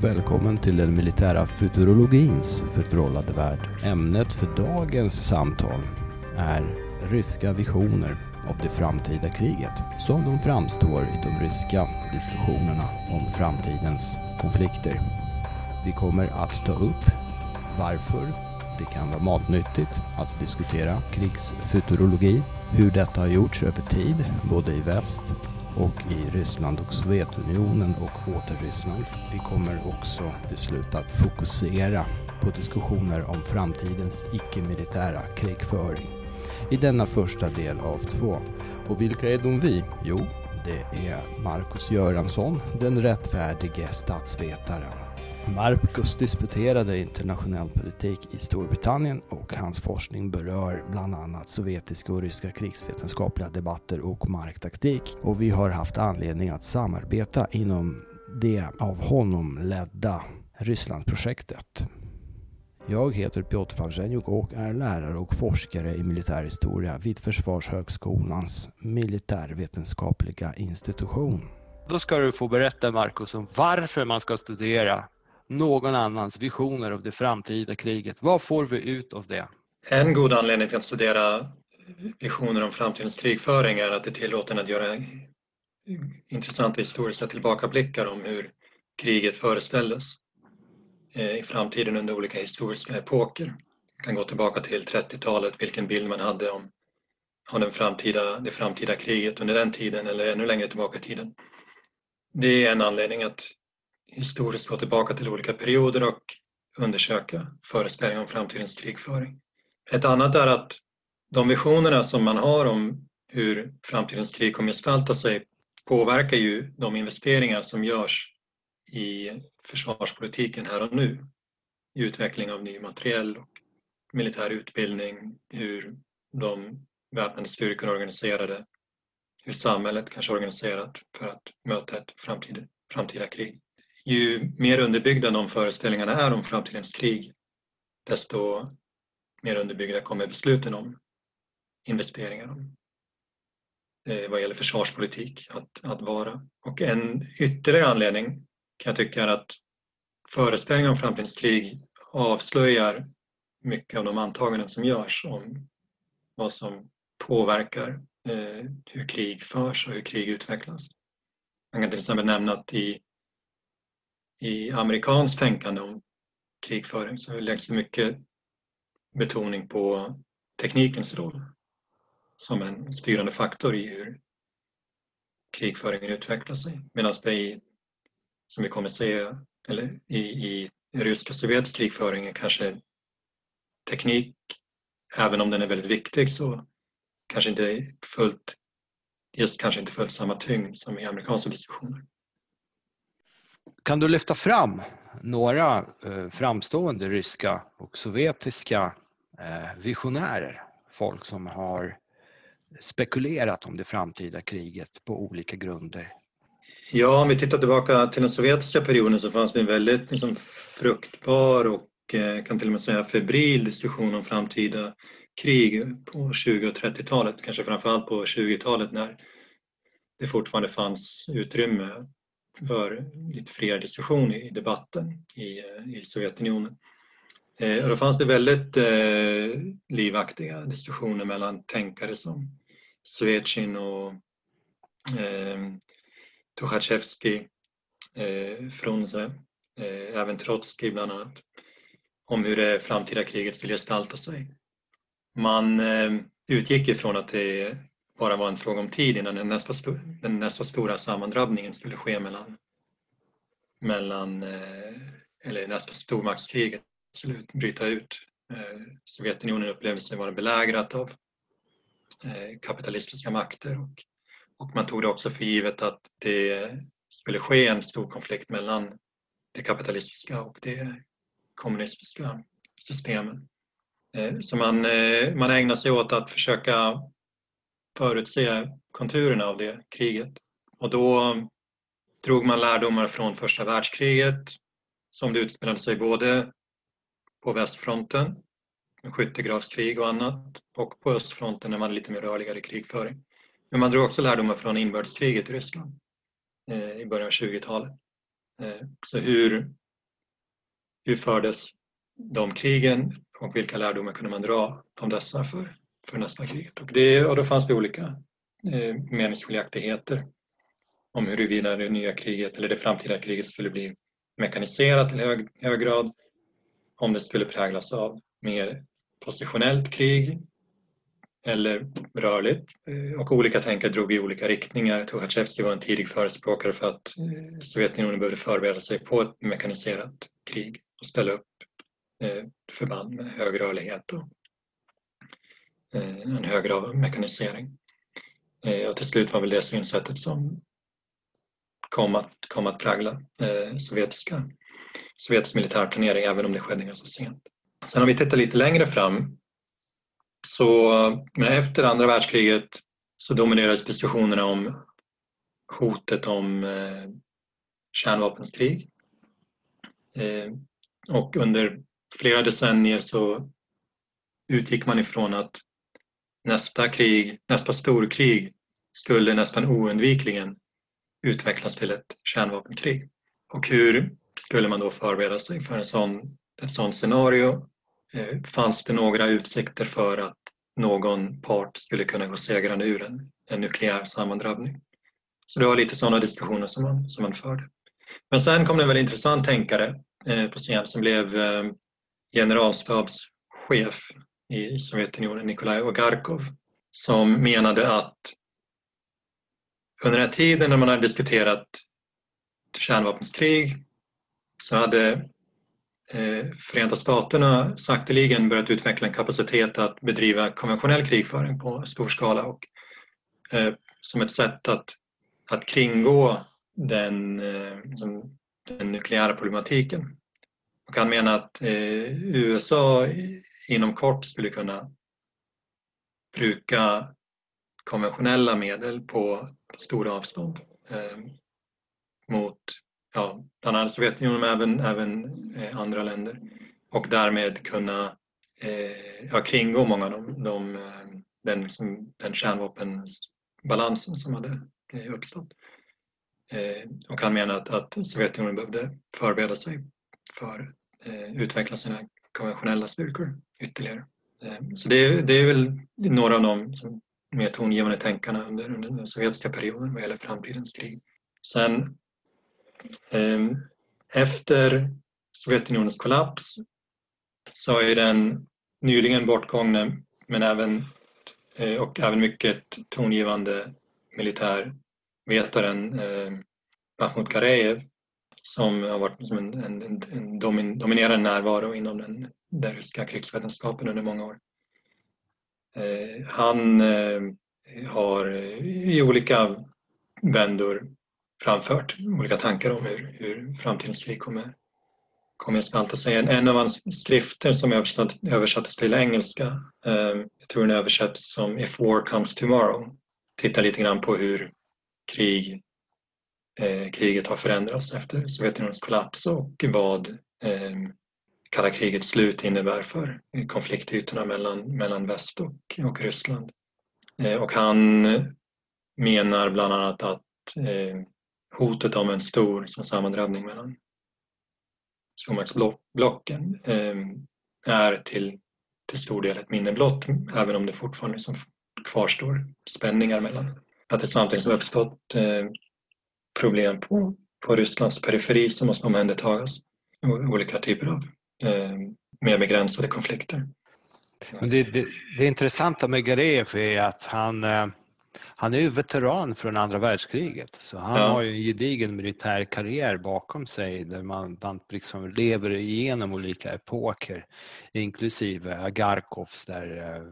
Välkommen till den militära futurologins förtrollade värld. Ämnet för dagens samtal är ryska visioner av det framtida kriget som de framstår i de ryska diskussionerna om framtidens konflikter. Vi kommer att ta upp varför det kan vara matnyttigt att diskutera krigsfuturologi, hur detta har gjorts över tid, både i väst och i Ryssland och Sovjetunionen och åter Ryssland. Vi kommer också till slut att fokusera på diskussioner om framtidens icke-militära krigföring i denna första del av två. Och vilka är de vi? Jo, det är Marcus Göransson, den rättfärdige statsvetaren. Marcus disputerade internationell politik i Storbritannien och hans forskning berör bland annat sovjetiska och ryska krigsvetenskapliga debatter och marktaktik. Och vi har haft anledning att samarbeta inom det av honom ledda Rysslandsprojektet. Jag heter Piotr Favzjenjuk och är lärare och forskare i militärhistoria vid Försvarshögskolans militärvetenskapliga institution. Då ska du få berätta Marcus om varför man ska studera någon annans visioner av det framtida kriget. Vad får vi ut av det? En god anledning till att studera visioner om framtidens krigföring är att det tillåter en att göra intressanta historiska tillbakablickar om hur kriget föreställdes eh, i framtiden under olika historiska epoker. Man kan gå tillbaka till 30-talet, vilken bild man hade om, om den framtida, det framtida kriget under den tiden eller ännu längre tillbaka i tiden. Det är en anledning att historiskt gå tillbaka till olika perioder och undersöka föreställningar om framtidens krigföring. Ett annat är att de visionerna som man har om hur framtidens krig kommer gestalta sig påverkar ju de investeringar som görs i försvarspolitiken här och nu. I utveckling av ny materiell och militär utbildning, hur de väpnade styrkorna är organiserade, hur samhället kanske är organiserat för att möta ett framtida, framtida krig ju mer underbyggda de föreställningarna är om framtidens krig, desto mer underbyggda kommer besluten om investeringar om, eh, vad gäller försvarspolitik att, att vara. Och en ytterligare anledning kan jag tycka är att föreställningar om framtidens krig avslöjar mycket av de antaganden som görs om vad som påverkar eh, hur krig förs och hur krig utvecklas. Man kan till exempel nämna att i i amerikanskt tänkande om krigföring så läggs det mycket betoning på teknikens roll som en styrande faktor i hur krigföringen utvecklar sig. Medan det i, som vi kommer se, eller i, i ryska krigföring är kanske teknik, även om den är väldigt viktig, så kanske inte fullt, just kanske inte fullt samma tyngd som i amerikanska diskussioner. Kan du lyfta fram några eh, framstående ryska och sovjetiska eh, visionärer? Folk som har spekulerat om det framtida kriget på olika grunder. Ja, om vi tittar tillbaka till den sovjetiska perioden så fanns det en väldigt liksom, fruktbar och eh, kan till och med säga febril diskussion om framtida krig på 20 och 30-talet, kanske framförallt på 20-talet när det fortfarande fanns utrymme för lite friare diskussion i debatten i, i Sovjetunionen. Eh, och då fanns det väldigt eh, livaktiga diskussioner mellan tänkare som Svetjin och eh, Tuchatjevskij, eh, Frunze, eh, även Trotskij bland annat, om hur det framtida kriget skulle gestalta sig. Man eh, utgick ifrån att det bara var en fråga om tid innan den nästa, sto den nästa stora sammandrabbningen skulle ske mellan, mellan eh, eller nästa stormaktskriget skulle bryta ut. Eh, Sovjetunionen upplevde sig vara belägrat av eh, kapitalistiska makter och, och man tog det också för givet att det skulle ske en stor konflikt mellan det kapitalistiska och det kommunistiska systemen. Eh, så man, eh, man ägnar sig åt att försöka förutse konturerna av det kriget. Och då um, drog man lärdomar från första världskriget som det utspelade sig både på västfronten, med skyttegravskrig och annat, och på östfronten när man hade lite mer rörligare krigföring. Men man drog också lärdomar från inbördeskriget i Ryssland eh, i början av 20-talet. Eh, så hur hur fördes de krigen och vilka lärdomar kunde man dra om dessa för, för nästa kriget? Och, det, och då fanns det olika eh, meningsskiljaktigheter om huruvida det nya kriget eller det framtida kriget skulle bli mekaniserat i hög, hög grad, om det skulle präglas av mer positionellt krig eller rörligt. Eh, och olika tänkare drog i olika riktningar. Tuchatjevskij var en tidig förespråkare för att eh, Sovjetunionen behövde förbereda sig på ett mekaniserat krig och ställa upp eh, förband med hög rörlighet och Eh, en hög grad av mekanisering. Eh, och till slut var väl det synsättet som kom att, kom att prägla eh, sovjetiska, sovjetisk militärplanering även om det skedde ganska sent. Sen om vi tittar lite längre fram så men efter andra världskriget så dominerades diskussionerna om hotet om eh, kärnvapenkrig. Eh, och under flera decennier så utgick man ifrån att nästa krig, nästa storkrig skulle nästan oundvikligen utvecklas till ett kärnvapenkrig. Och hur skulle man då förbereda sig för en sån, ett sådant scenario eh, fanns det några utsikter för att någon part skulle kunna gå segrande ur en, en nukleär sammandrabbning. Så det var lite sådana diskussioner som man, som man förde. Men sen kom det en väldigt intressant tänkare eh, på scen som blev eh, generalstabschef i Sovjetunionen, Nikolaj Ogarkov, som menade att under den här tiden när man hade diskuterat kärnvapenkrig så hade Eh, Förenta Staterna sakteligen börjat utveckla en kapacitet att bedriva konventionell krigföring på stor skala och eh, som ett sätt att, att kringgå den, eh, liksom den nukleära problematiken. Och han menar att eh, USA inom kort skulle kunna bruka konventionella medel på stora avstånd eh, mot ja, bland annat Sovjetunionen men även, även eh, andra länder och därmed kunna eh, ja, kringgå många av de, de, eh, den, som, den kärnvapenbalansen som hade eh, uppstått. Eh, och han menar att, att Sovjetunionen behövde förbereda sig för eh, utveckla sina konventionella styrkor ytterligare. Ehm, så det, det, är väl några av de mer tongivande tänkarna under, under den sovjetiska perioden vad gäller framtidens krig. Sen ehm, efter Sovjetunionens kollaps så är den nyligen bortgångne men även, eh, och även mycket tongivande militärvetaren eh, Mahmoud Gareev som har varit som en, en, en dominerande närvaro inom den, den ryska krigsvetenskapen under många år. Eh, han eh, har eh, i olika vändor framfört olika tankar om hur, hur framtidens krig kommer, kommer gestalta sig. En, en av hans skrifter som översatt, översattes till engelska, eh, jag tror den översätts som If War Comes Tomorrow, tittar lite grann på hur krig, Eh, kriget har förändrats efter Sovjetunionens kollaps och vad eh, kalla krigets slut innebär för konfliktytorna mellan, mellan väst och, och Ryssland. Eh, och han menar bland annat att eh, hotet om en stor sammandrabbning mellan stormaktsblocken eh, är till, till stor del ett minne blott, även om det fortfarande liksom kvarstår spänningar mellan. Att det samtidigt har uppstått eh, problem på, på Rysslands periferi som måste omhändertagas. Olika typer av eh, mer begränsade konflikter. Men det, det, det intressanta med Gareev är att han eh, han är ju veteran från andra världskriget så han ja. har ju en gedigen militär karriär bakom sig där man, liksom lever igenom olika epoker inklusive Agarkovs där eh,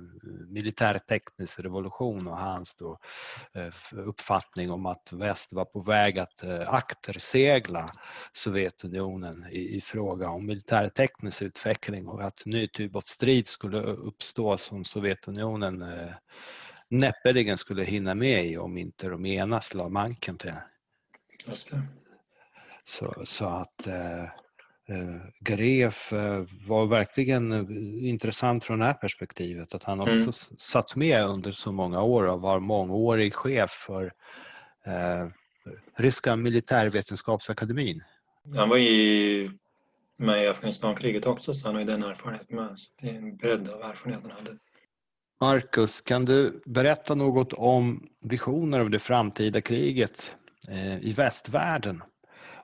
militärteknisk revolution och hans då, eh, uppfattning om att väst var på väg att eh, aktersegla Sovjetunionen i, i fråga om militärteknisk utveckling och att ny typ av strid skulle uppstå som Sovjetunionen näppeligen skulle hinna med i om inte Rumänas la manken till. Just det. Så, så att eh, eh Gref eh, var verkligen intressant från det här perspektivet att han också mm. satt med under så många år och var mångårig chef för eh, Ryska militärvetenskapsakademin. Han var i med i Afghanistankriget också så han har ju den erfarenheten med. Så det är en bredd av erfarenhet han hade. Marcus, kan du berätta något om visioner av det framtida kriget eh, i västvärlden?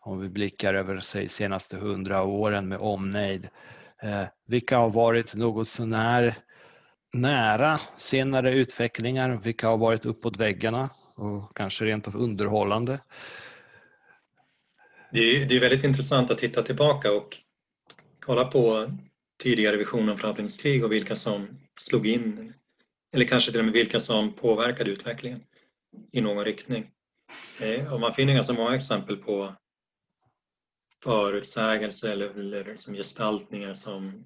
Om vi blickar över de senaste hundra åren med omnejd. Eh, vilka har varit något sånär nära senare utvecklingar? Vilka har varit uppåt väggarna och kanske rent av underhållande? Det är, det är väldigt intressant att titta tillbaka och kolla på tidigare visioner om framtidens krig och vilka som slog in eller kanske till och med vilka som påverkade utvecklingen i någon riktning. Eh, och man finner ganska många exempel på förutsägelser eller, eller som gestaltningar som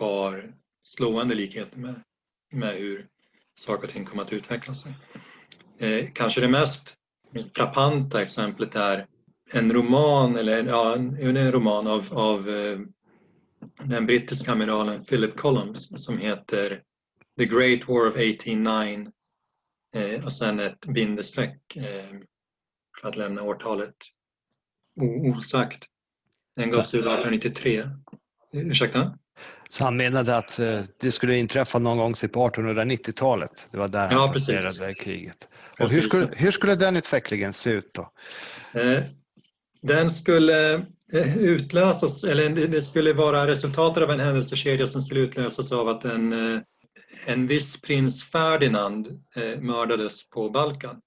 har slående likheter med, med hur saker och ting kommer att utveckla sig. Eh, kanske det mest frappanta exemplet är en roman, eller ja, en roman av, av eh, den brittiska amiralen Philip Collins som heter The Great War of 1809 eh, och sen ett bindestreck eh, för att lämna årtalet osagt. Den gavs ut 1893. Ursäkta? Så han menade att eh, det skulle inträffa någon gång på 1890-talet? Det var där han ja, placerade kriget. Och hur, skulle, hur skulle den utvecklingen se ut då? Eh, den skulle eh, utlösas, eller det skulle vara resultatet av en händelsekedja som skulle utlösas av att en, en viss prins Ferdinand mördades på Balkan.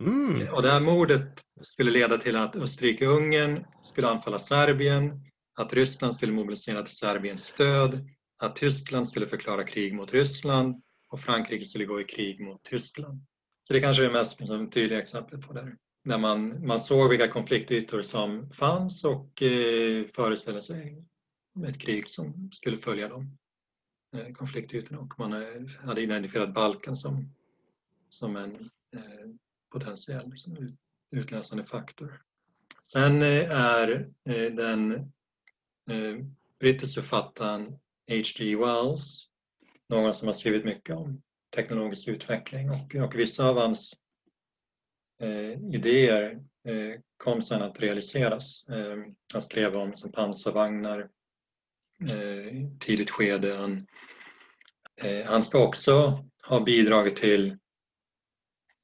Mm. Och det här mordet skulle leda till att Österrike-Ungern skulle anfalla Serbien, att Ryssland skulle mobilisera till Serbiens stöd, att Tyskland skulle förklara krig mot Ryssland och Frankrike skulle gå i krig mot Tyskland. Så det kanske är det mest liksom, tydliga exemplet på det. När man, man såg vilka konfliktytor som fanns och eh, föreställde sig ett krig som skulle följa de eh, Eh, konfliktytorna och man hade identifierat Balkan som, som en eh, potentiell liksom, utlösande faktor. Sen eh, är den brittiska författaren H.G. Wells någon som har skrivit mycket om teknologisk utveckling och, och vissa av hans eh, idéer eh, kom sedan att realiseras. Eh, han skrev om som pansarvagnar eh, tidigt skede. Han, eh, han ska också ha bidragit till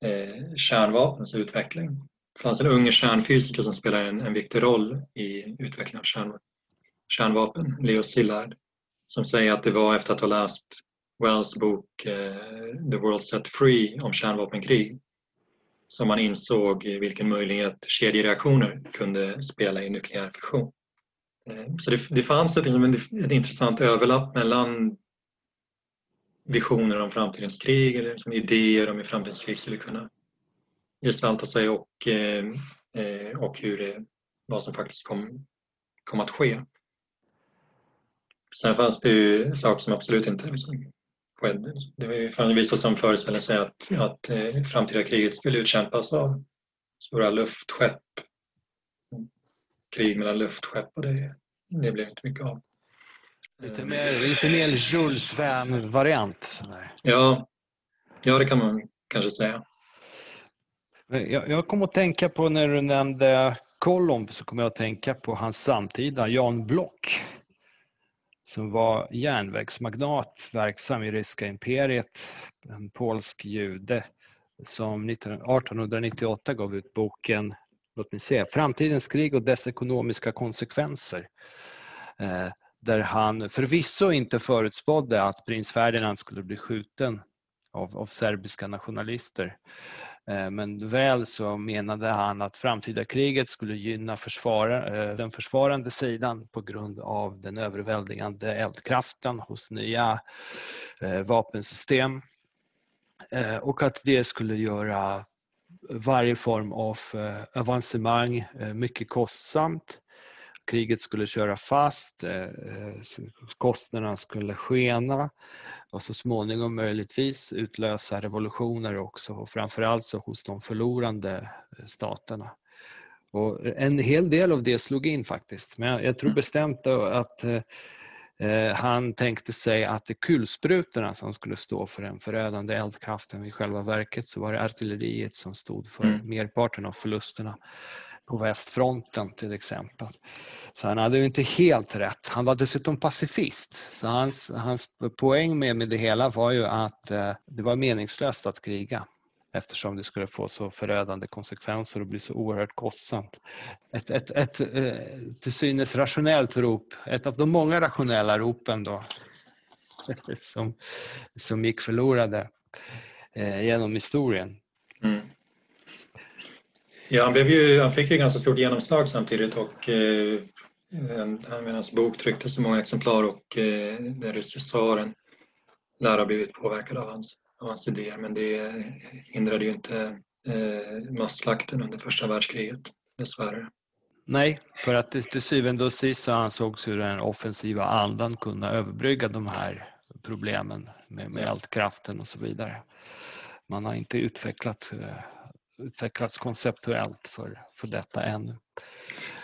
eh, kärnvapnens utveckling. Det fanns en ung kärnfysiker som spelade en, en viktig roll i utvecklingen av kärn, kärnvapen, Leo Szilard, som säger att det var efter att ha läst Wells bok eh, The World Set Free om kärnvapenkrig som man insåg vilken möjlighet kedjereaktioner kunde spela i nukleär fission. Eh, så det, det fanns ett, ett intressant överlapp mellan visioner om framtidens krig eller liksom idéer om hur framtidens krig skulle kunna gestalta sig och, eh, eh, och hur det, vad som faktiskt kom, kom att ske. Sen fanns det ju saker som absolut inte liksom skedde. Det fanns vissa som föreställde sig att, att eh, framtida kriget skulle utkämpas av stora luftskepp. Krig mellan luftskepp och det, det blev inte mycket av. Lite mer, lite mer Jules Verne-variant. Ja. ja, det kan man kanske säga. Jag, jag kom att tänka på när du nämnde Colomb så kom jag att tänka på hans samtida Jan Block som var järnvägsmagnat verksam i ryska imperiet, en polsk jude som 1898 gav ut boken låt mig se, Framtidens krig och dess ekonomiska konsekvenser. Eh, där han förvisso inte förutspådde att prins Ferdinand skulle bli skjuten av, av serbiska nationalister. Eh, men väl så menade han att framtida kriget skulle gynna försvara, eh, den försvarande sidan på grund av den överväldigande eldkraften hos nya eh, vapensystem eh, och att det skulle göra varje form av avancemang mycket kostsamt kriget skulle köra fast, eh, kostnaderna skulle skena och så småningom möjligtvis utlösa revolutioner också och framförallt så hos de förlorande eh, staterna. Och en hel del av det slog in faktiskt, men jag tror mm. bestämt att eh, han tänkte sig att det kulsprutorna som skulle stå för den förödande eldkraften. I själva verket så var det artilleriet som stod för mm. merparten av förlusterna. på västfronten till exempel. Så han hade ju inte helt rätt. Han var dessutom pacifist. Så hans, hans poäng med, med det hela var ju att eh, det var meningslöst att kriga eftersom det skulle få så förödande konsekvenser och bli så oerhört kostsamt. Ett, ett, ett, eh, till synes rationellt rop, ett av de många rationella ropen då som, som gick förlorade eh, genom historien. Mm. Ja, han, blev ju, han fick ju ganska stort genomslag samtidigt och eh, hans bok trycktes i många exemplar och eh, den lär ha blivit påverkad av hans, av hans idéer men det hindrade ju inte eh, masslakten under första världskriget dessvärre. Nej, för att till syvende och sist så ansågs ju den offensiva andan kunna överbrygga de här problemen med, med eldkraften och så vidare. Man har inte utvecklat, eh, utvecklats konceptuellt för, för detta ännu.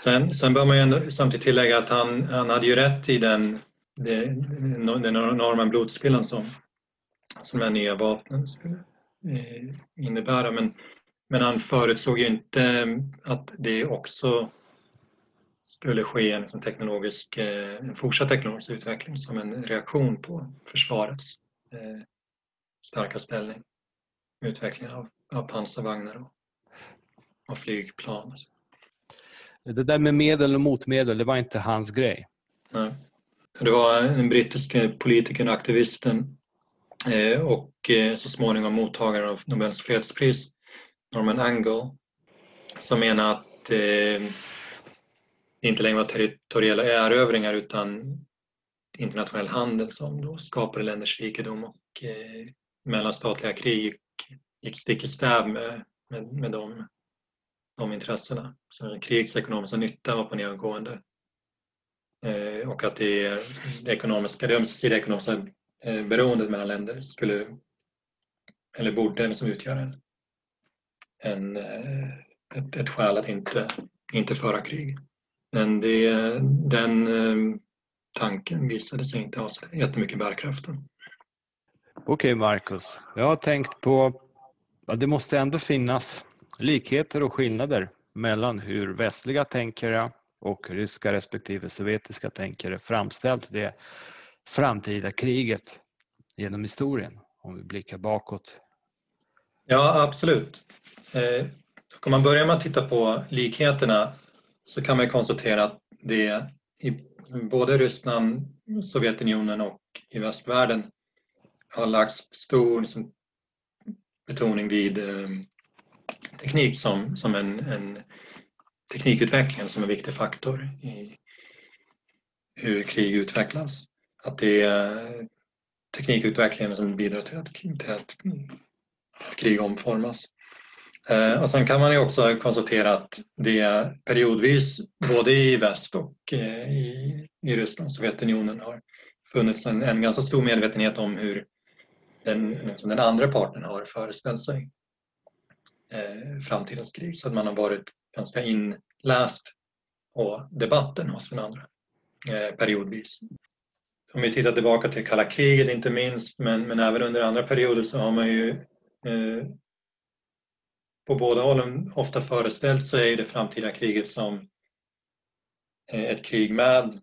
Sen, sen bör man ju samtidigt tillägga att han, han hade ju rätt i den, den, den enorma blodspillan som, som de här nya vapnen skulle eh, innebära. Men, men han förutsåg ju inte att det också skulle ske en, liksom teknologisk, eh, en fortsatt teknologisk utveckling som en reaktion på försvarets eh, starka ställning. Utvecklingen av, av pansarvagnar och, och flygplan. Det där med medel och motmedel, det var inte hans grej. Nej. Det var en brittisk politikern och aktivisten eh, Eh, och eh, så småningom mottagaren av Nobels fredspris, Norman Angell, som menar att eh, det inte längre var territoriella erövringar utan internationell handel som då skapade länders rikedom och eh, mellanstatliga krig gick, gick stick i stäv med, med, med de, de intressena. Så krigets ekonomiska nytta var på nedgående eh, och att det, det, ekonomiska, det ömsesidiga ekonomiska eh, beroendet mellan länder skulle eller borde liksom utgöra en, en, eh, ett, ett skäl att inte, inte föra krig. Men det, den eh, tanken visade sig inte ha så jättemycket bärkraft. Okej okay, Marcus, jag har tänkt på att det måste ändå finnas likheter och skillnader mellan hur västliga tänkare och ryska respektive sovjetiska tänkare framställt det framtida kriget genom historien, om vi blickar bakåt. Ja, absolut. Eh, om man börjar med att titta på likheterna så kan man konstatera att det i både Ryssland, Sovjetunionen och i västvärlden har lagts stor liksom, betoning vid eh, teknik som, som en, en teknikutveckling som en viktig faktor i hur krig utvecklas. Att det är teknikutvecklingen som bidrar till att, till att, att krig omformas. Eh, och sen kan man ju också konstatera att det periodvis både i väst och eh, i, i Ryssland, Sovjetunionen, har funnits en, en ganska stor medvetenhet om hur den, liksom den andra parten har föreställt sig eh, framtidens krig. Så att man har varit ganska inläst på debatten hos den andra eh, periodvis. Om vi tittar tillbaka till kalla kriget inte minst, men, men även under andra perioder så har man ju eh, på båda hållen ofta föreställt sig det framtida kriget som eh, ett krig med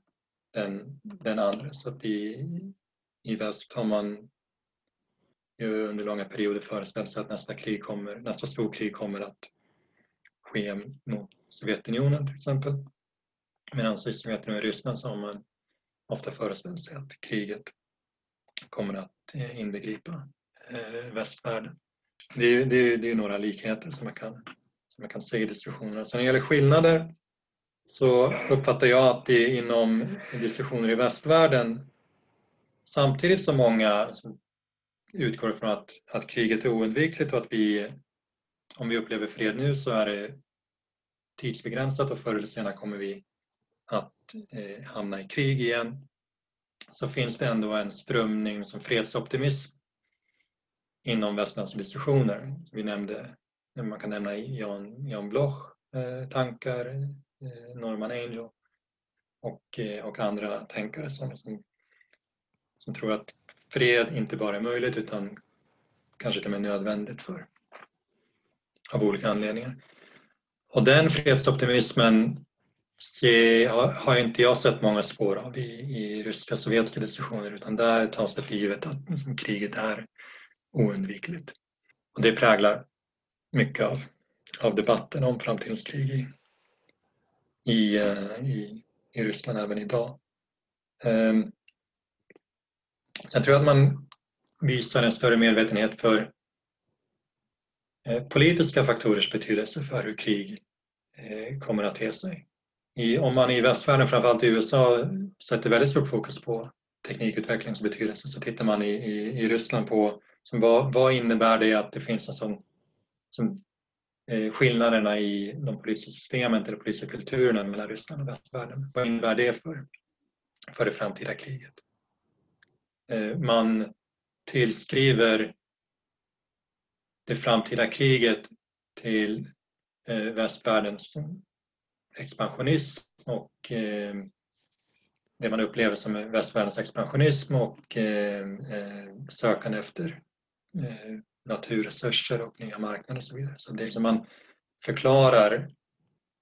den, den andra. Så att i, i väst har man ju under långa perioder föreställt sig att nästa, krig kommer, nästa storkrig kommer att ske mot Sovjetunionen till exempel. Medan i Sovjetunionen och Ryssland så har man ofta föreställt sig att kriget kommer att eh, inbegripa eh, västvärlden. Det, det, det är några likheter som man kan, som man kan se i diskussionerna. Sen när det gäller skillnader så uppfattar jag att det inom diskussioner i västvärlden samtidigt som många utgår från att, att kriget är oundvikligt och att vi, om vi upplever fred nu så är det tidsbegränsat och förr eller senare kommer vi att eh, hamna i krig igen så finns det ändå en strömning som fredsoptimism inom västerländska institutioner. Vi nämnde, eh, man kan nämna Jan, Jan Bloch eh, tankar, eh, Norman Angel och, eh, och andra tänkare som, som, som, tror att fred inte bara är möjligt utan kanske till och med nödvändigt för, av olika anledningar. Och den fredsoptimismen har inte jag sett många spår av i, i ryska sovjetiska diskussioner utan där tas det för givet att liksom, kriget är oundvikligt. Och det präglar mycket av, av debatten om framtidens krig i, i, eh, i, i Ryssland även idag. Um, jag tror att man visar en större medvetenhet för eh, politiska faktorers betydelse för hur krig eh, kommer att te sig. I, om man i västvärlden, framförallt i USA, sätter väldigt stort fokus på teknikutvecklingens betydelse så tittar man i, i, i Ryssland på som vad, vad innebär det att det finns en sån som, eh, skillnaderna i de politiska systemen eller politiska kulturerna mellan Ryssland och västvärlden. Vad innebär det för, för det framtida kriget? Eh, man tillskriver det framtida kriget till eh, västvärldens expansionism och eh, det man upplever som västvärldens expansionism och eh, eh sökande efter eh, naturresurser och nya marknader och så vidare. Så det är liksom man förklarar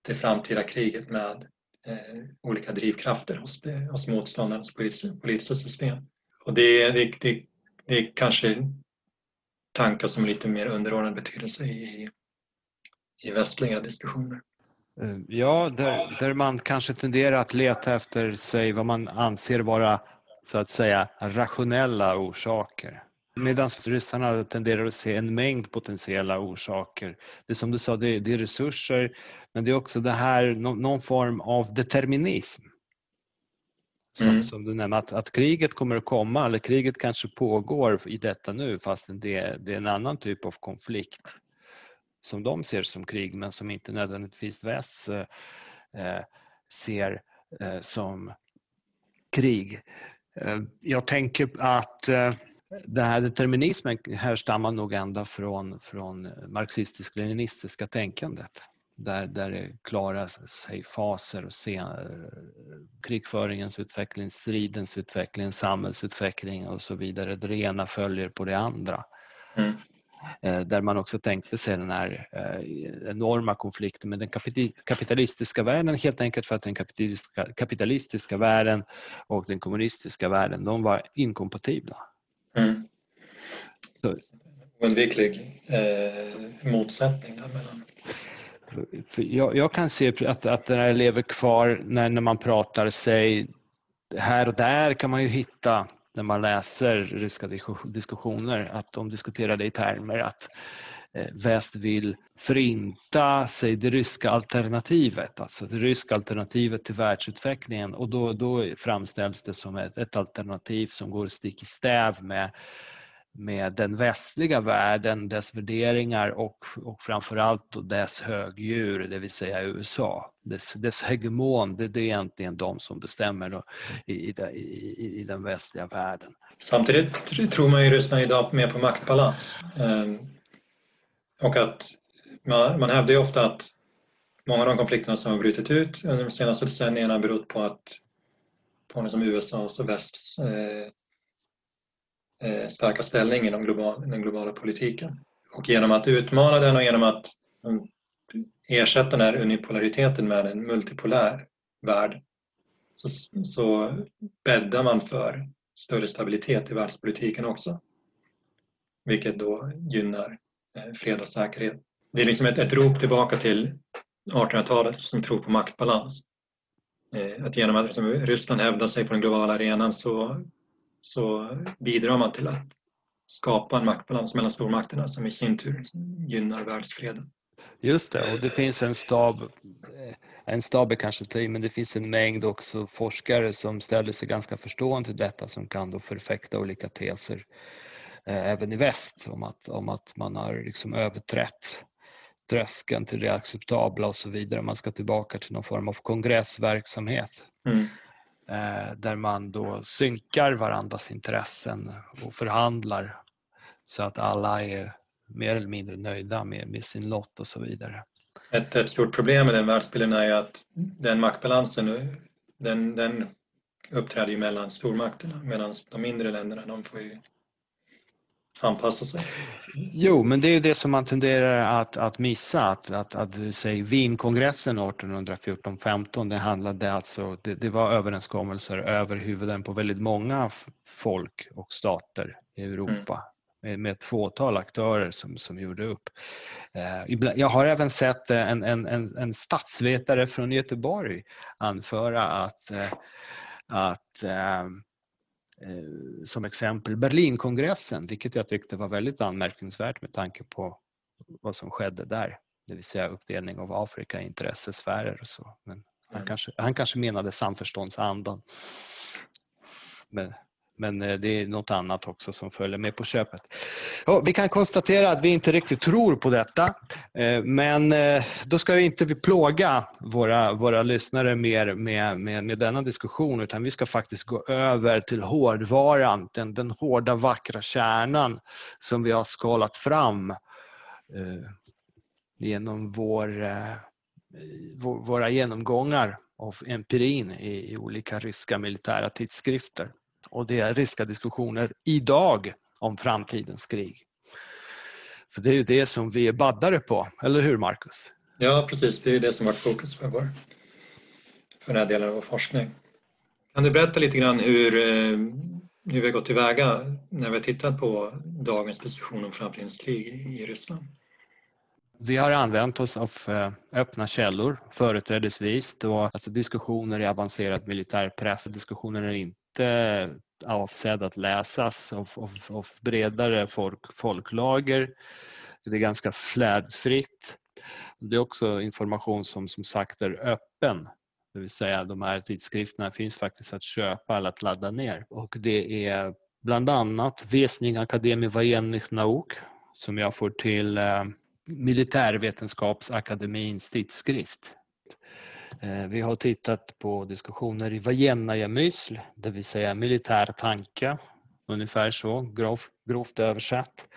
det framtida kriget med eh, olika drivkrafter hos, hos motståndarens politiska, politiska system. Och det, det, det, det är kanske tankar som är lite mer underordnad betydelse i, i västliga diskussioner. Eh, ja, där, där man kanske tenderar att leta efter sig vad man anser vara så att säga rationella orsaker. Medan ryssarna tenderar att se en mängd potentiella orsaker. Det är som du sa, det, det är resurser men det är också det här, någon form av determinism. Som, mm. som du nämnde, att, att, kriget kommer att komma eller kriget kanske pågår i detta nu fast det, det är en annan typ av konflikt som de ser som krig men som inte nödvändigtvis väst eh, eh, ser eh, som krig. Jag tänker att den här determinismen härstammar nog ända från, från marxistisk-leninistiska tänkandet där, där det klarar sig faser och se, krigföringens utveckling, stridens utveckling, samhällsutveckling och så vidare. Det ena följer på det andra. Mm. Eh, där man också tänkte sig den här eh, enorma konflikten med den kapitalistiska världen helt enkelt för att den kapitalistiska, kapitalistiska världen och den kommunistiska världen de var inkompatibla. Mm. Oundviklig eh, motsättning däremellan. Jag, jag, kan se att, att det här lever kvar när, när man pratar sig här och där kan man ju hitta när man läser ryska diskussioner att de diskuterar det i termer att eh, väst vill förinta sig det ryska alternativet, alltså det ryska alternativet till världsutvecklingen. Och då, då framställs det som ett, ett alternativ som går stick i stäv med med den västliga världen, dess värderingar och, och framförallt dess högdjur, det vill säga USA. Dess, dess hegemon, det, det är egentligen de som bestämmer då, i, i, i, den västliga världen. Samtidigt tror man i Ryssland idag mer på maktbalans. Ehm, och att man, man hävdar ju ofta att många av de konflikterna som har brutit ut under de senaste decennierna berott på att på liksom USAs och västs Eh, Eh, starka ställning i den globala, den globala politiken. Och genom att utmana den och genom att mm, ersätta den här unipolariteten med en multipolär värld så, så bäddar man för större stabilitet i världspolitiken också. Vilket då gynnar eh, fred och säkerhet. Det är liksom ett, ett rop tillbaka till 1800-talet som tror på maktbalans. Eh, att genom att liksom Ryssland hävdar sig på den globala arenan så så bidrar man till att skapa en maktbalans mellan stormakterna som i sin tur gynnar världsfreden. Just det, och det finns en stab, en stab är kanske till men det finns en mängd också forskare som ställer sig ganska förstående till detta som kan då förfäkta olika teser eh, även i väst om att, om att man har liksom överträtt tröskeln till det acceptabla och så vidare. Man ska tillbaka till någon form av kongressverksamhet. Mm. Eh, där man då synkar varandras intressen och förhandlar så att alla är mer eller mindre nöjda med, med sin lott och så vidare. Ett, ett stort problem med den världsbilden är ju att den maktbalansen den, den uppträder ju mellan stormakterna medan de mindre länderna de får ju anpassa sig. Jo, men det är ju det som man tenderar att, att missa. Att, att, att säg, Wienkongressen 1814-15, det handlade alltså, det, det, var överenskommelser över huvuden på väldigt många folk och stater i Europa. Mm. Med, ett fåtal aktörer som, som gjorde upp. Eh, jag har även sett en, en, en, en statsvetare från Göteborg anföra att, eh, att eh, Eh, som exempel Berlinkongressen, vilket jag tyckte var väldigt anmärkningsvärt med tanke på vad som skedde där. Det vill säga uppdelning av Afrika i intressesfärer och så. Men han, mm. kanske, han kanske menade samförståndsandan. Men men eh, det är något annat också som följer med på köpet. Ja, vi kan konstatera att vi inte riktigt tror på detta. Eh, men eh, då ska vi inte plåga våra, våra lyssnare mer med, med, med denna diskussion utan vi ska faktiskt gå över till hårdvaran, den, den hårda vackra kärnan som vi har skalat fram genom vår, våra genomgångar av empirin i, i olika ryska militära tidskrifter och det är ryska diskussioner idag om framtidens krig. För det är ju det som vi är baddare på, eller hur Marcus? Ja precis, det är det som varit fokus för, vår, för den här delen av vår forskning. Kan du berätta lite grann hur, eh, hur vi har gått tillväga när vi har tittat på dagens diskussion om framtidens krig i Ryssland? Vi har använt oss av eh, öppna källor företrädesvis då alltså diskussioner i avancerad militärpress. Diskussioner är inte avsedd att läsas av, av, av bredare folk, folklager. Det är ganska flärdfritt. Det är också information som som sagt är öppen. Det vill säga de här tidskrifterna finns faktiskt att köpa eller att ladda ner. Och det är bland annat Vesning Akademie Военных Nauk som jag får till eh, Militärvetenskapsakademins tidskrift. Eh, vi har tittat på diskussioner i Vajennaja Mysl, det vill säga militär tanke, ungefär så grov, grovt översatt.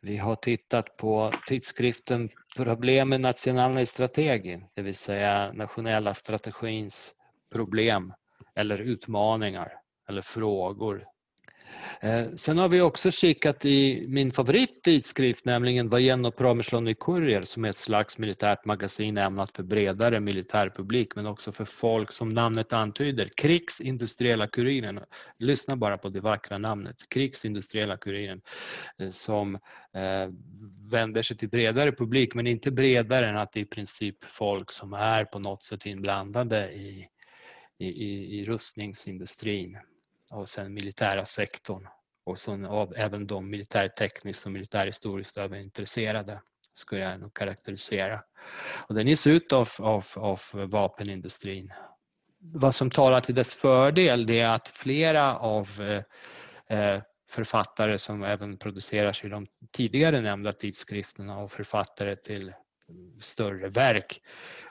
Vi har tittat på tidskriften Problemen nationella strategi, det vill säga nationella strategins problem eller utmaningar eller frågor Eh, sen har vi också kikat i min favorittidskrift, nämligen Vajenno Promyslonny Courier som är ett slags militärt magasin ämnat för bredare militärpublik men också för folk som namnet antyder, krigsindustriella kuriren. Lyssna bara på det vackra namnet, krigsindustriella kuriren, eh, som eh, vänder sig till bredare publik men inte bredare än att det i princip folk som är på något sätt inblandade i, i, i rustningsindustrin och sen militära sektorn och sen av även de militärtekniskt och militärhistoriskt överintresserade skulle jag nog karaktärisera. Och den ges ut av, av, av vapenindustrin. Vad som talar till dess fördel det är att flera av eh, eh författare som även produceras i de tidigare nämnda tidskrifterna och författare till större verk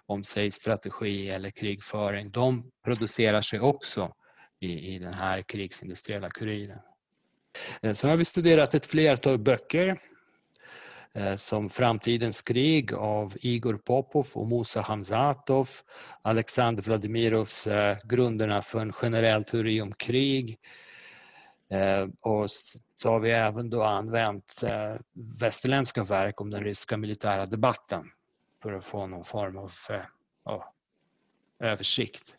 om sig strategi eller krigföring, de producerar sig också i, i den här krigsindustriella kuriren. Eh, Sen har vi studerat ett flertal böcker eh, som Framtidens krig av Igor Popov och Musa Hamzatov, Alexander Vladimirovs eh, Grunderna för en generell teori om krig och så har vi även då använt västerländska verk om den ryska militära debatten för att få någon form av översikt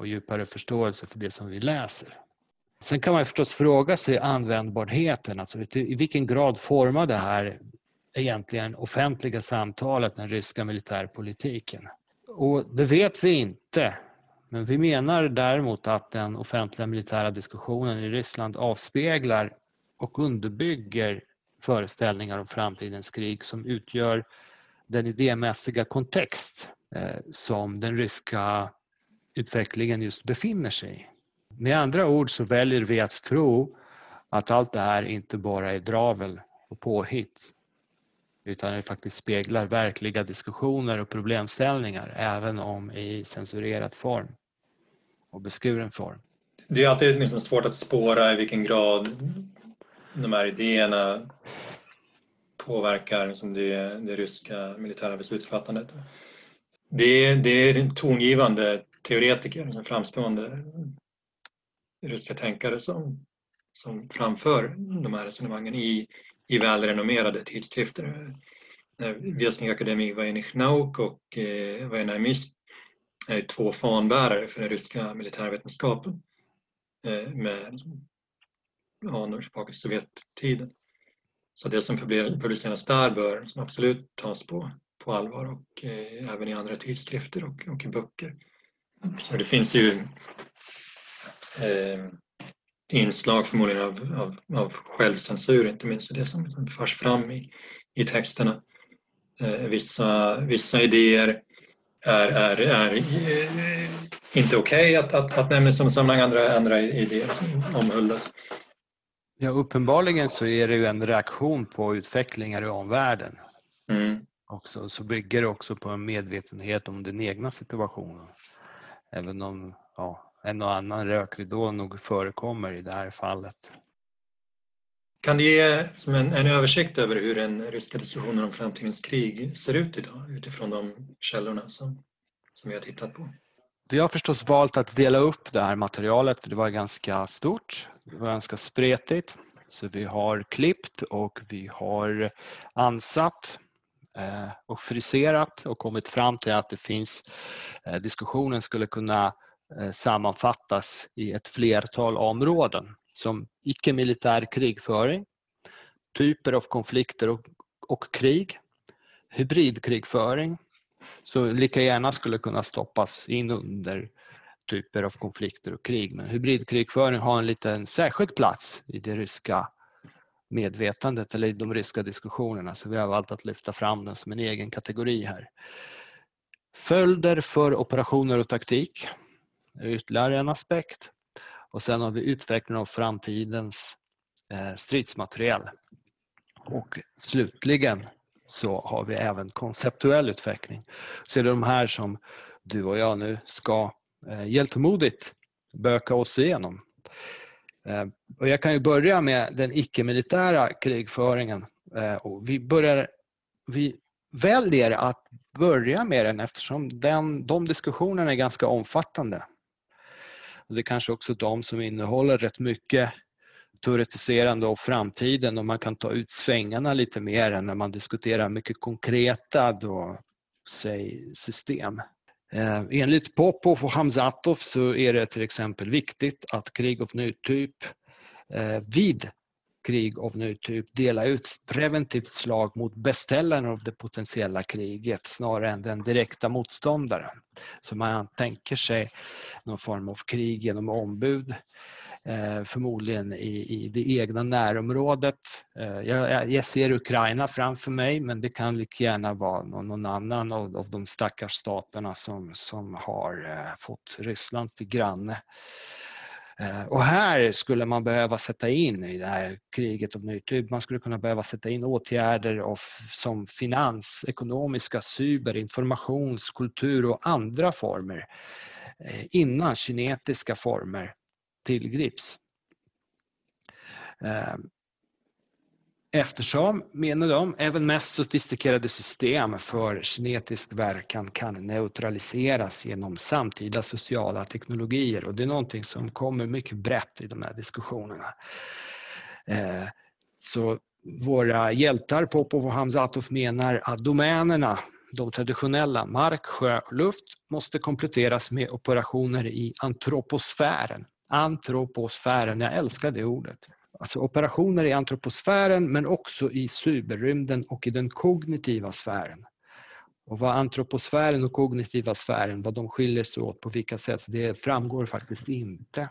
och djupare förståelse för det som vi läser. Sen kan man förstås fråga sig användbarheten, alltså i vilken grad formar det här egentligen offentliga samtalet, den ryska militärpolitiken? Och det vet vi inte. Men vi menar däremot att den offentliga militära diskussionen i Ryssland avspeglar och underbygger föreställningar om framtidens krig som utgör den idémässiga kontext eh, som den ryska utvecklingen just befinner sig i. Med andra ord så väljer vi att tro att allt det här inte bara är dravel och påhitt utan det faktiskt speglar verkliga diskussioner och problemställningar även om i censurerad form och beskuren form. Det är alltid liksom svårt att spåra i vilken grad de här idéerna påverkar liksom det, det ryska militära beslutsfattandet. Det det är tongivande teoretiker, en framstående ryska tänkare som som framför de här resonemangen i, i välrenommerade tidskrifter. Vesnik Akademi Vajenik Nauk och eh, Vajenajmist är två fanbärare för den ryska militärvetenskapen eh, med anor tillbaka till Sovjettiden. Så det som publiceras där bör som absolut tas på, på allvar och eh, även i andra tidskrifter och, och i böcker. Det finns ju eh, inslag förmodligen av, av, av självcensur, inte minst det som förs fram i, i texterna. Eh, vissa, vissa idéer är, är, är eh, inte okej okay att, att, att nämna som sammanhang, andra, andra idéer som omhuldas. Ja, uppenbarligen så är det ju en reaktion på utvecklingar i omvärlden. Mm. Också, så bygger det också på en medvetenhet om den egna situationen. Även om ja, en och annan rökridå nog förekommer i det här fallet. Kan du ge som en, en översikt över hur den ryska diskussionen om framtidens krig ser ut idag utifrån de källorna som, som vi har tittat på? Vi har förstås valt att dela upp det här materialet för det var ganska stort, det var ganska spretigt. Så vi har klippt och vi har ansatt Eh, och friserat och kommit fram till att det finns eh, diskussionen skulle kunna eh, sammanfattas i ett flertal områden som icke-militär krigföring, typer av konflikter och, och krig, hybridkrigföring, så lika gärna skulle kunna stoppas in under typer av konflikter och krig. Men hybridkrigföring har en liten särskild plats i det ryska medvetandet eller i de ryska diskussionerna så vi har valt att lyfta fram den som en egen kategori här. Följder för operationer och taktik är ytterligare en aspekt. Och sen har vi utvecklingen av framtidens eh, stridsmateriel. Och slutligen så har vi även konceptuell utveckling. Så det är de här som du och jag nu ska eh, hjältemodigt böka oss igenom. Eh, och jag kan ju börja med den icke-militära krigföringen. Eh, och vi, börjar, vi väljer att börja med den eftersom den, de diskussionerna är ganska omfattande. Det är kanske också de som innehåller rätt mycket teoretiserande om framtiden och man kan ta ut svängarna lite mer än när man diskuterar mycket konkreta då, säg, system. Eh, enligt Popov och Hamzatov så är det till exempel viktigt att krig av ny typ eh, vid krig av ny typ dela ut preventivt slag mot beställaren av det potentiella kriget snarare än den direkta motståndaren. Så man tänker sig någon form av krig genom ombud eh, förmodligen i, i det egna närområdet. Eh, jag, jag, ser Ukraina framför mig men det kan lika gärna vara någon, någon annan av, av de stackars staterna som, som har eh, fått Ryssland till granne. Eh, och här skulle man behöva sätta in i det här kriget om ny typ, man skulle kunna behöva sätta in åtgärder av, som finans, ekonomiska, cyber, informations, kultur och andra former eh, innan kinetiska former tillgrips. Eh, eftersom, menar de, även mest sofistikerade system för kinetisk verkan kan neutraliseras genom samtida sociala teknologier och det är någonting som kommer mycket brett i de här diskussionerna. Eh, så våra hjältar Popov och Hamzatov menar att domänerna, de traditionella mark, sjö och luft måste kompletteras med operationer i antroposfären. Antroposfären, jag älskar det ordet. Alltså operationer i antroposfären men också i cyberrymden och i den kognitiva sfären. Och vad antroposfären och kognitiva sfären, vad de skiljer sig åt på vilka sätt, det framgår faktiskt inte.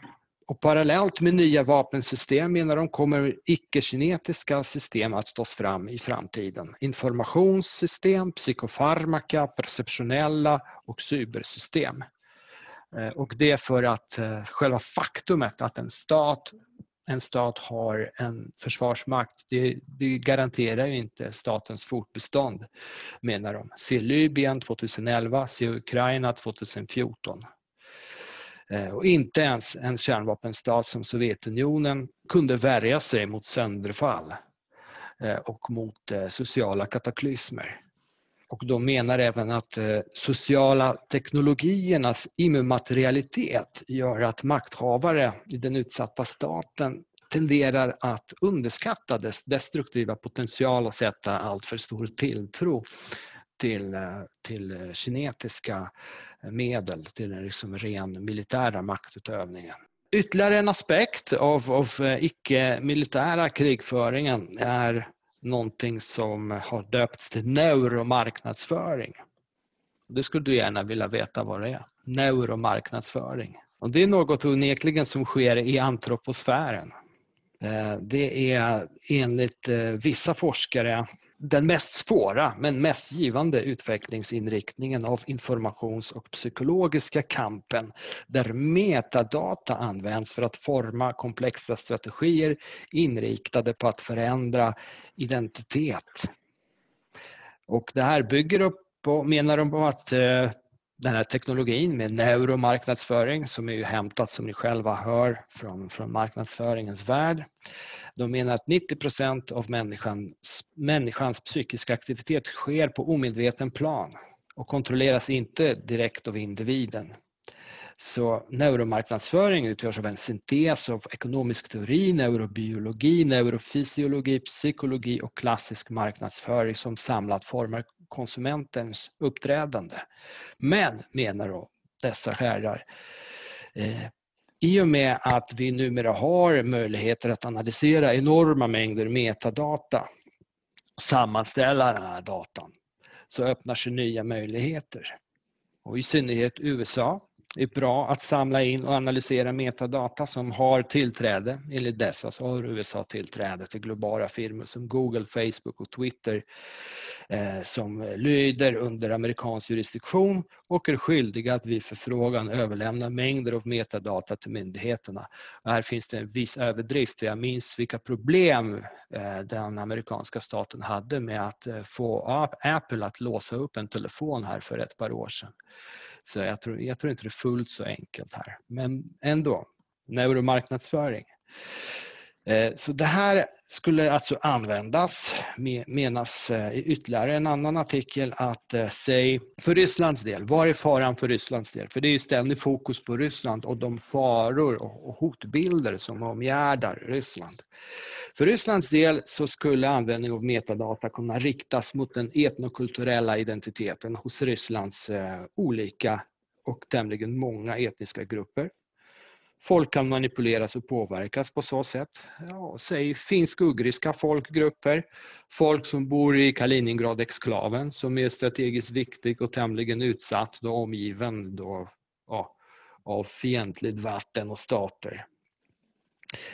Och parallellt med nya vapensystem menar de kommer icke-kinetiska system att tas fram i framtiden. Informationssystem, psykofarmaka, perceptionella och cybersystem. Eh, och det är för att eh, själva faktumet att en stat en stat har en försvarsmakt, det, det garanterar ju inte statens fortbestånd menar de. Se Libyen 2011, se Ukraina 2014. Eh, och inte ens en kärnvapenstat som Sovjetunionen kunde värja sig mot sönderfall och mot sociala kataklysmer. Och de menar även att eh, sociala teknologiernas immaterialitet gör att makthavare i den utsatta staten tenderar att underskatta dess destruktiva potential och sätta allt för stor tilltro till, eh, till kinetiska medel, till den liksom ren militära maktutövningen. Ytterligare en aspekt av, av eh, icke-militära krigföringen är någonting som har döpts till neuromarknadsföring. Det skulle du gärna vilja veta vad det är. Neuromarknadsföring. Och det är något onekligen som sker i antroposfären. Eh, det är enligt eh, vissa forskare den mest svåra men mest givande utvecklingsinriktningen av informations och psykologiska kampen där metadata används för att forma komplexa strategier inriktade på att förändra identitet. Och det här bygger upp på, menar de på att eh, den här teknologin med neuromarknadsföring som är ju hämtat som ni själva hör från, från marknadsföringens värld. De menar att 90 procent av människans, människans psykiska aktivitet sker på omedveten plan och kontrolleras inte direkt av individen. Så neuromarknadsföring utgörs av en syntes av ekonomisk teori, neurobiologi, neurofysiologi, psykologi och klassisk marknadsföring som samlat formar konsumentens uppträdande. Men, menar då dessa herrar, eh, i och med att vi numera har möjligheter att analysera enorma mängder metadata och sammanställa den här datan så öppnar sig nya möjligheter. Och I synnerhet USA är bra att samla in och analysera metadata som har tillträde, enligt dessa så har USA tillträde till globala firmor som Google, Facebook och Twitter eh, som lyder under amerikansk jurisdiktion och är skyldiga att vid förfrågan överlämna mängder av metadata till myndigheterna. Och här finns det en viss överdrift. Jag minns vilka problem eh, den amerikanska staten hade med att eh, få Apple att låsa upp en telefon här för ett par år sedan. Så jag tror, jag tror inte det är fullt så enkelt här. Men ändå, neuromarknadsföring. Eh, så det här skulle alltså användas, menas i ytterligare en annan artikel att eh, säg för Rysslands del, var är faran för Rysslands del? För det är ju ständig fokus på Ryssland och de faror och hotbilder som omgärdar Ryssland. För Rysslands del så skulle användning av metadata kunna riktas mot den etnokulturella identiteten hos Rysslands eh, olika och tämligen många etniska grupper. Folk kan manipuleras och påverkas på så sätt. Ja, säg finsk-ugriska folkgrupper, folk som bor i Kaliningrad-exklaven som är strategiskt viktig och tämligen utsatt och omgiven då, ja, av fientligt vatten och stater.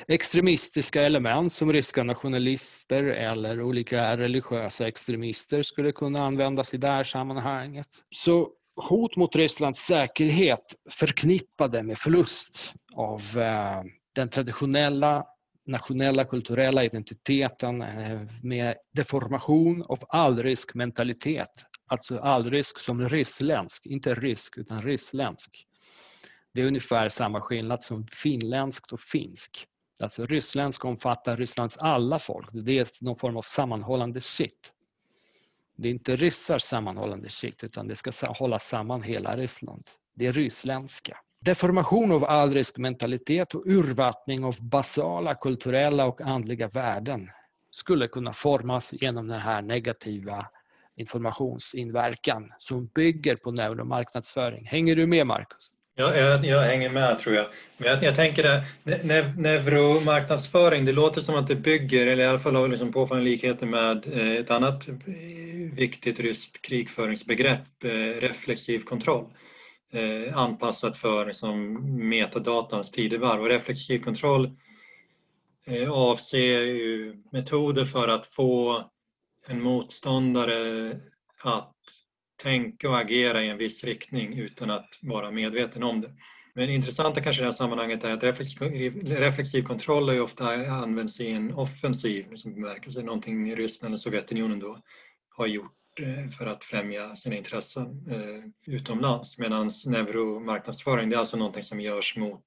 Extremistiska element som ryska nationalister eller olika religiösa extremister skulle kunna användas i det här sammanhanget. Så hot mot Rysslands säkerhet förknippade med förlust av eh, den traditionella nationella kulturella identiteten eh, med deformation av allrysk mentalitet. Alltså allrysk som ryssländsk, inte rysk utan ryssländsk. Det är ungefär samma skillnad som finländskt och finsk. Alltså ryssländsk omfattar Rysslands alla folk. Det är någon form av sammanhållande kitt. Det är inte ryssars sammanhållande kitt utan det ska hålla samman hela Ryssland. Det är ryssländska. Deformation av allrysk mentalitet och urvattning av basala kulturella och andliga värden skulle kunna formas genom den här negativa informationsinverkan som bygger på neuromarknadsföring. Hänger du med Marcus? Ja, jag, jag, hänger med tror jag. Men jag, jag tänker det, ne, neuromarknadsföring, det låter som att det bygger, eller i alla fall har liksom påfallande likheter med eh, ett annat eh, viktigt ryskt krigföringsbegrepp, eh, reflexiv kontroll. Eh, anpassat för liksom, metadatans tidevarv. Och reflexiv kontroll eh, avser ju metoder för att få en motståndare att tänka och agera i en viss riktning utan att vara medveten om det. Men det intressanta kanske i det här sammanhanget är att reflexiv, reflexiv kontroll är ofta används i en offensiv som bemärkelse, någonting Ryssland och Sovjetunionen då har gjort eh, för att främja sina intressen eh, utomlands. Medan neuromarknadsföring det är alltså någonting som görs mot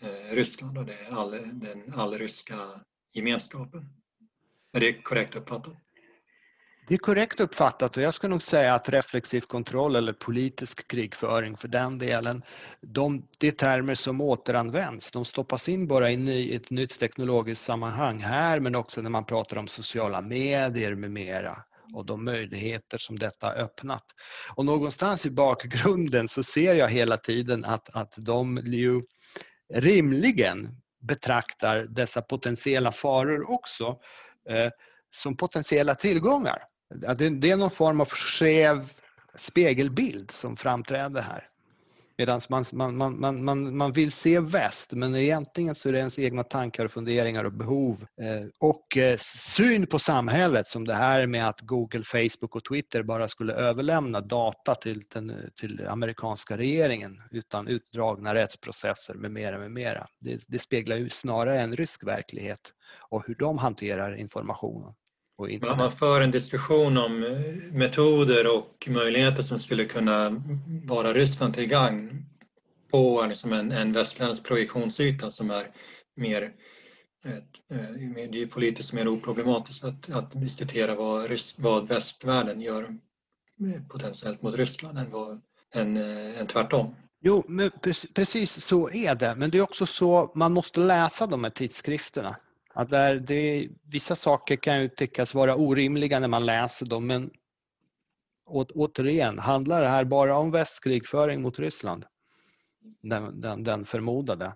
eh, Ryssland och det är all, den allryska gemenskapen. Är det korrekt uppfattat? Det är korrekt uppfattat och jag skulle nog säga att reflexiv kontroll eller politisk krigföring för den delen, de, det är termer som återanvänds. De stoppas in bara i ny, ett nytt teknologiskt sammanhang här men också när man pratar om sociala medier med mera och de möjligheter som detta öppnat. Och någonstans i bakgrunden så ser jag hela tiden att, att de ju rimligen betraktar dessa potentiella faror också eh, som potentiella tillgångar. Det är någon form av skev spegelbild som framträder här. Medan man, man, man, man, man vill se väst men egentligen så är det ens egna tankar och funderingar och behov eh, och eh, syn på samhället som det här med att Google, Facebook och Twitter bara skulle överlämna data till den till amerikanska regeringen utan utdragna rättsprocesser med mera, med mera. Det, det speglar ju snarare en rysk verklighet och hur de hanterar informationen. Man för en diskussion om eh, metoder och möjligheter som skulle kunna vara Ryssland till gagn på liksom en, en västländsk projektionsyta som är mer eh, det är politiskt mer oproblematiskt att, att diskutera vad, vad västvärlden gör eh, potentiellt mot Ryssland än, vad, än, än tvärtom. Jo, men precis så är det. Men det är också så man måste läsa de här tidskrifterna. Att där det, vissa saker kan ju tyckas vara orimliga när man läser dem men återigen, handlar det här bara om västkrigföring mot Ryssland? Den, den, den förmodade.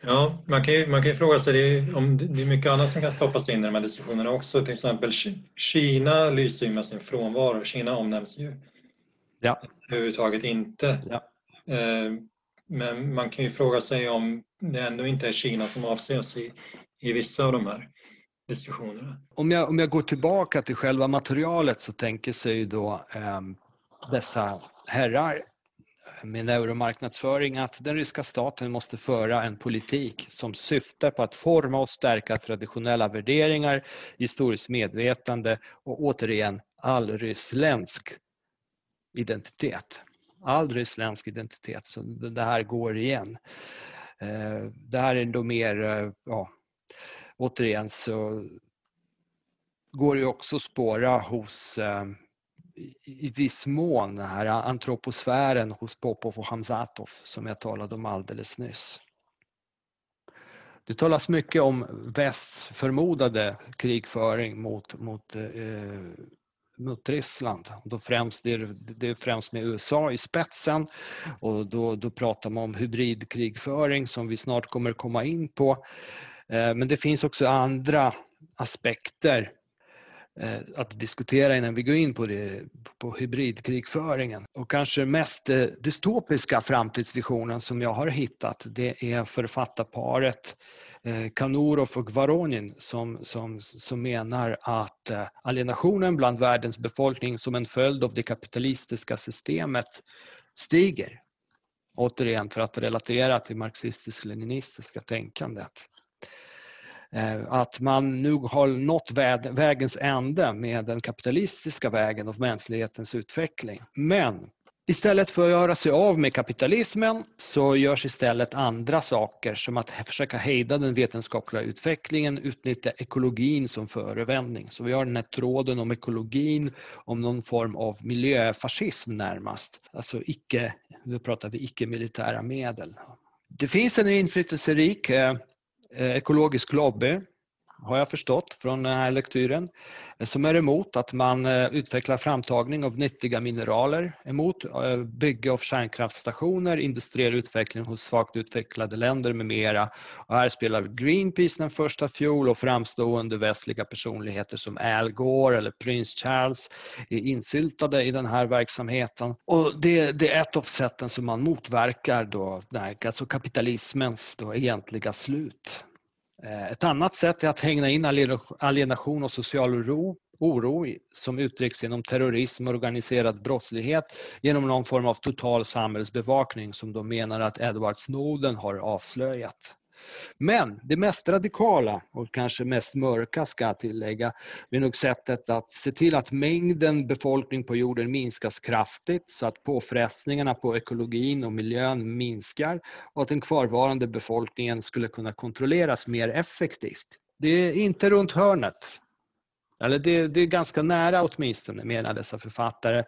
Ja, man kan ju, man kan ju fråga sig, det är, om det är mycket annat som kan stoppas in i de här diskussionerna också. Till exempel Kina lyser ju med sin frånvaro. Kina omnämns ju ja. överhuvudtaget inte. Ja. Eh, men man kan ju fråga sig om det ändå inte är Kina som avses i, i vissa av de här diskussionerna. Om jag, om jag går tillbaka till själva materialet så tänker sig då eh, dessa herrar med neuromarknadsföring att den ryska staten måste föra en politik som syftar på att forma och stärka traditionella värderingar, historiskt medvetande och återigen allryssländsk identitet all ryssländsk identitet. Så det här går igen. Eh, det här är då mer, eh, ja, återigen så går det också att spåra hos eh, i viss mån den här antroposfären hos Popov och Hamzatov som jag talade om alldeles nyss. Det talas mycket om västs förmodade krigföring mot, mot eh, mot Ryssland. Då främst, det, är, det är främst med USA i spetsen och då, då pratar man om hybridkrigföring som vi snart kommer komma in på. Eh, men det finns också andra aspekter Eh, att diskutera innan vi går in på, det, på hybridkrigföringen. Och kanske mest eh, dystopiska framtidsvisionen som jag har hittat det är författarparet eh, Kanurov och Voronin som, som, som menar att alienationen bland världens befolkning som en följd av det kapitalistiska systemet stiger. Återigen för att relatera till marxistisk-leninistiska tänkandet. Eh, att man nu har nått vägens ände med den kapitalistiska vägen av mänsklighetens utveckling. Men Istället för att göra sig av med kapitalismen så görs istället andra saker som att försöka hejda den vetenskapliga utvecklingen, utnyttja ekologin som förevändning. Så vi har den här tråden om ekologin, om någon form av miljöfascism närmast. Alltså icke, nu pratar vi icke-militära medel. Det finns en inflytelserik eh, Eh, ekologisk lobby har jag förstått från den här lektyren, eh, som är emot att man eh, utvecklar framtagning av nyttiga mineraler, emot eh, bygge av kärnkraftstationer, industriell utveckling hos svagt utvecklade länder med mera. Och här spelar Greenpeace den första fjol och framstående västliga personligheter som Al Gore eller prins Charles är insyltade i den här verksamheten. Och det, det är ett av sätten som man motverkar då, alltså kapitalismens då egentliga slut. Eh, ett annat sätt är att hägna in alienation och social oro, oro som uttrycks genom terrorism och organiserad brottslighet genom någon form av total samhällsbevakning som de menar att Edward Snowden har avslöjat. Men det mest radikala och kanske mest mörka ska jag tillägga är nog sättet att se till att mängden befolkning på jorden minskas kraftigt så att påfrestningarna på ekologin och miljön minskar och att den kvarvarande befolkningen skulle kunna kontrolleras mer effektivt. Det är inte runt hörnet. eller det, det är ganska nära åtminstone menar dessa författare,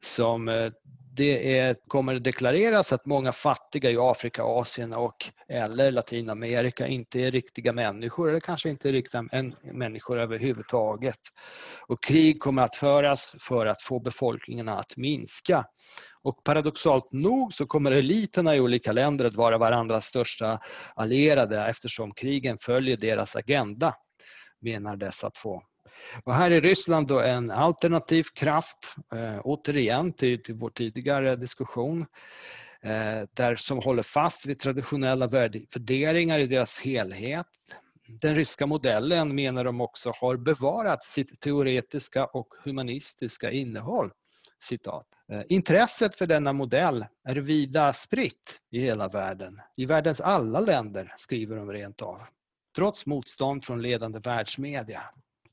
som eh, det är, kommer att deklareras att många fattiga i Afrika, Asien och eller Latinamerika inte är riktiga människor eller kanske inte är riktiga människor överhuvudtaget. Och krig kommer att föras för att få befolkningarna att minska. Och paradoxalt nog så kommer eliterna i olika länder att vara varandras största allierade eftersom krigen följer deras agenda, menar dessa två. Och här är Ryssland då en alternativ kraft, eh, återigen till, till vår tidigare diskussion, eh, där som håller fast vid traditionella värderingar i deras helhet. Den ryska modellen menar de också har bevarat sitt teoretiska och humanistiska innehåll. Citat. Eh, intresset för denna modell är vida spritt i hela världen. I världens alla länder, skriver de rent av. Trots motstånd från ledande världsmedia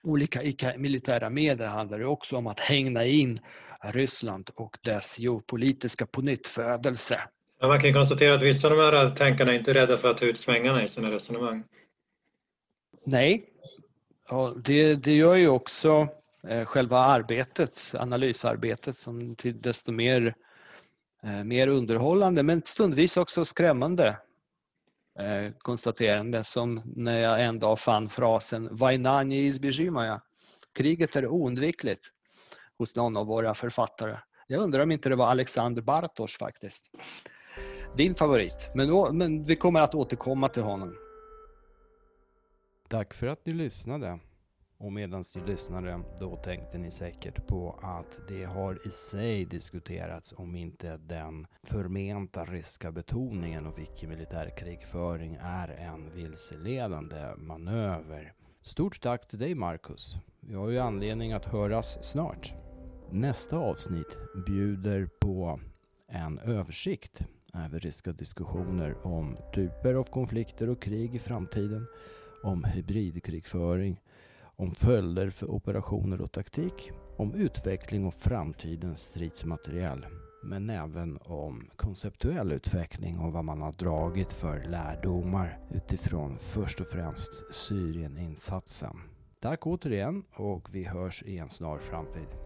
olika militära medel handlar det också om att hängna in Ryssland och dess geopolitiska pånyttfödelse. Ja, man kan konstatera att vissa av de här tänkarna är inte rädda för att ta ut svängarna i sina resonemang. Nej, och det, det gör ju också eh, själva arbetet, analysarbetet som till desto mer, eh, mer underhållande men stundvis också skrämmande Eh, konstaterande som när jag en dag fann frasen Vajna neizbежimaya. Kriget är oundvikligt hos någon av våra författare. Jag undrar om inte det var Alexander Bartosz faktiskt. Din favorit, men, men vi kommer att återkomma till honom. Tack för att ni lyssnade. Och medan ni lyssnade då tänkte ni säkert på att det har i sig diskuterats om inte den förmenta ryska betoningen av icke-militär krigföring är en vilseledande manöver. Stort tack till dig Marcus. Vi har ju anledning att höras snart. Nästa avsnitt bjuder på en översikt över ryska diskussioner om typer av konflikter och krig i framtiden, om hybridkrigföring om följder för operationer och taktik, om utveckling och framtidens stridsmateriel, men även om konceptuell utveckling och vad man har dragit för lärdomar utifrån först och främst Syrieninsatsen. Tack återigen och vi hörs i en snar framtid.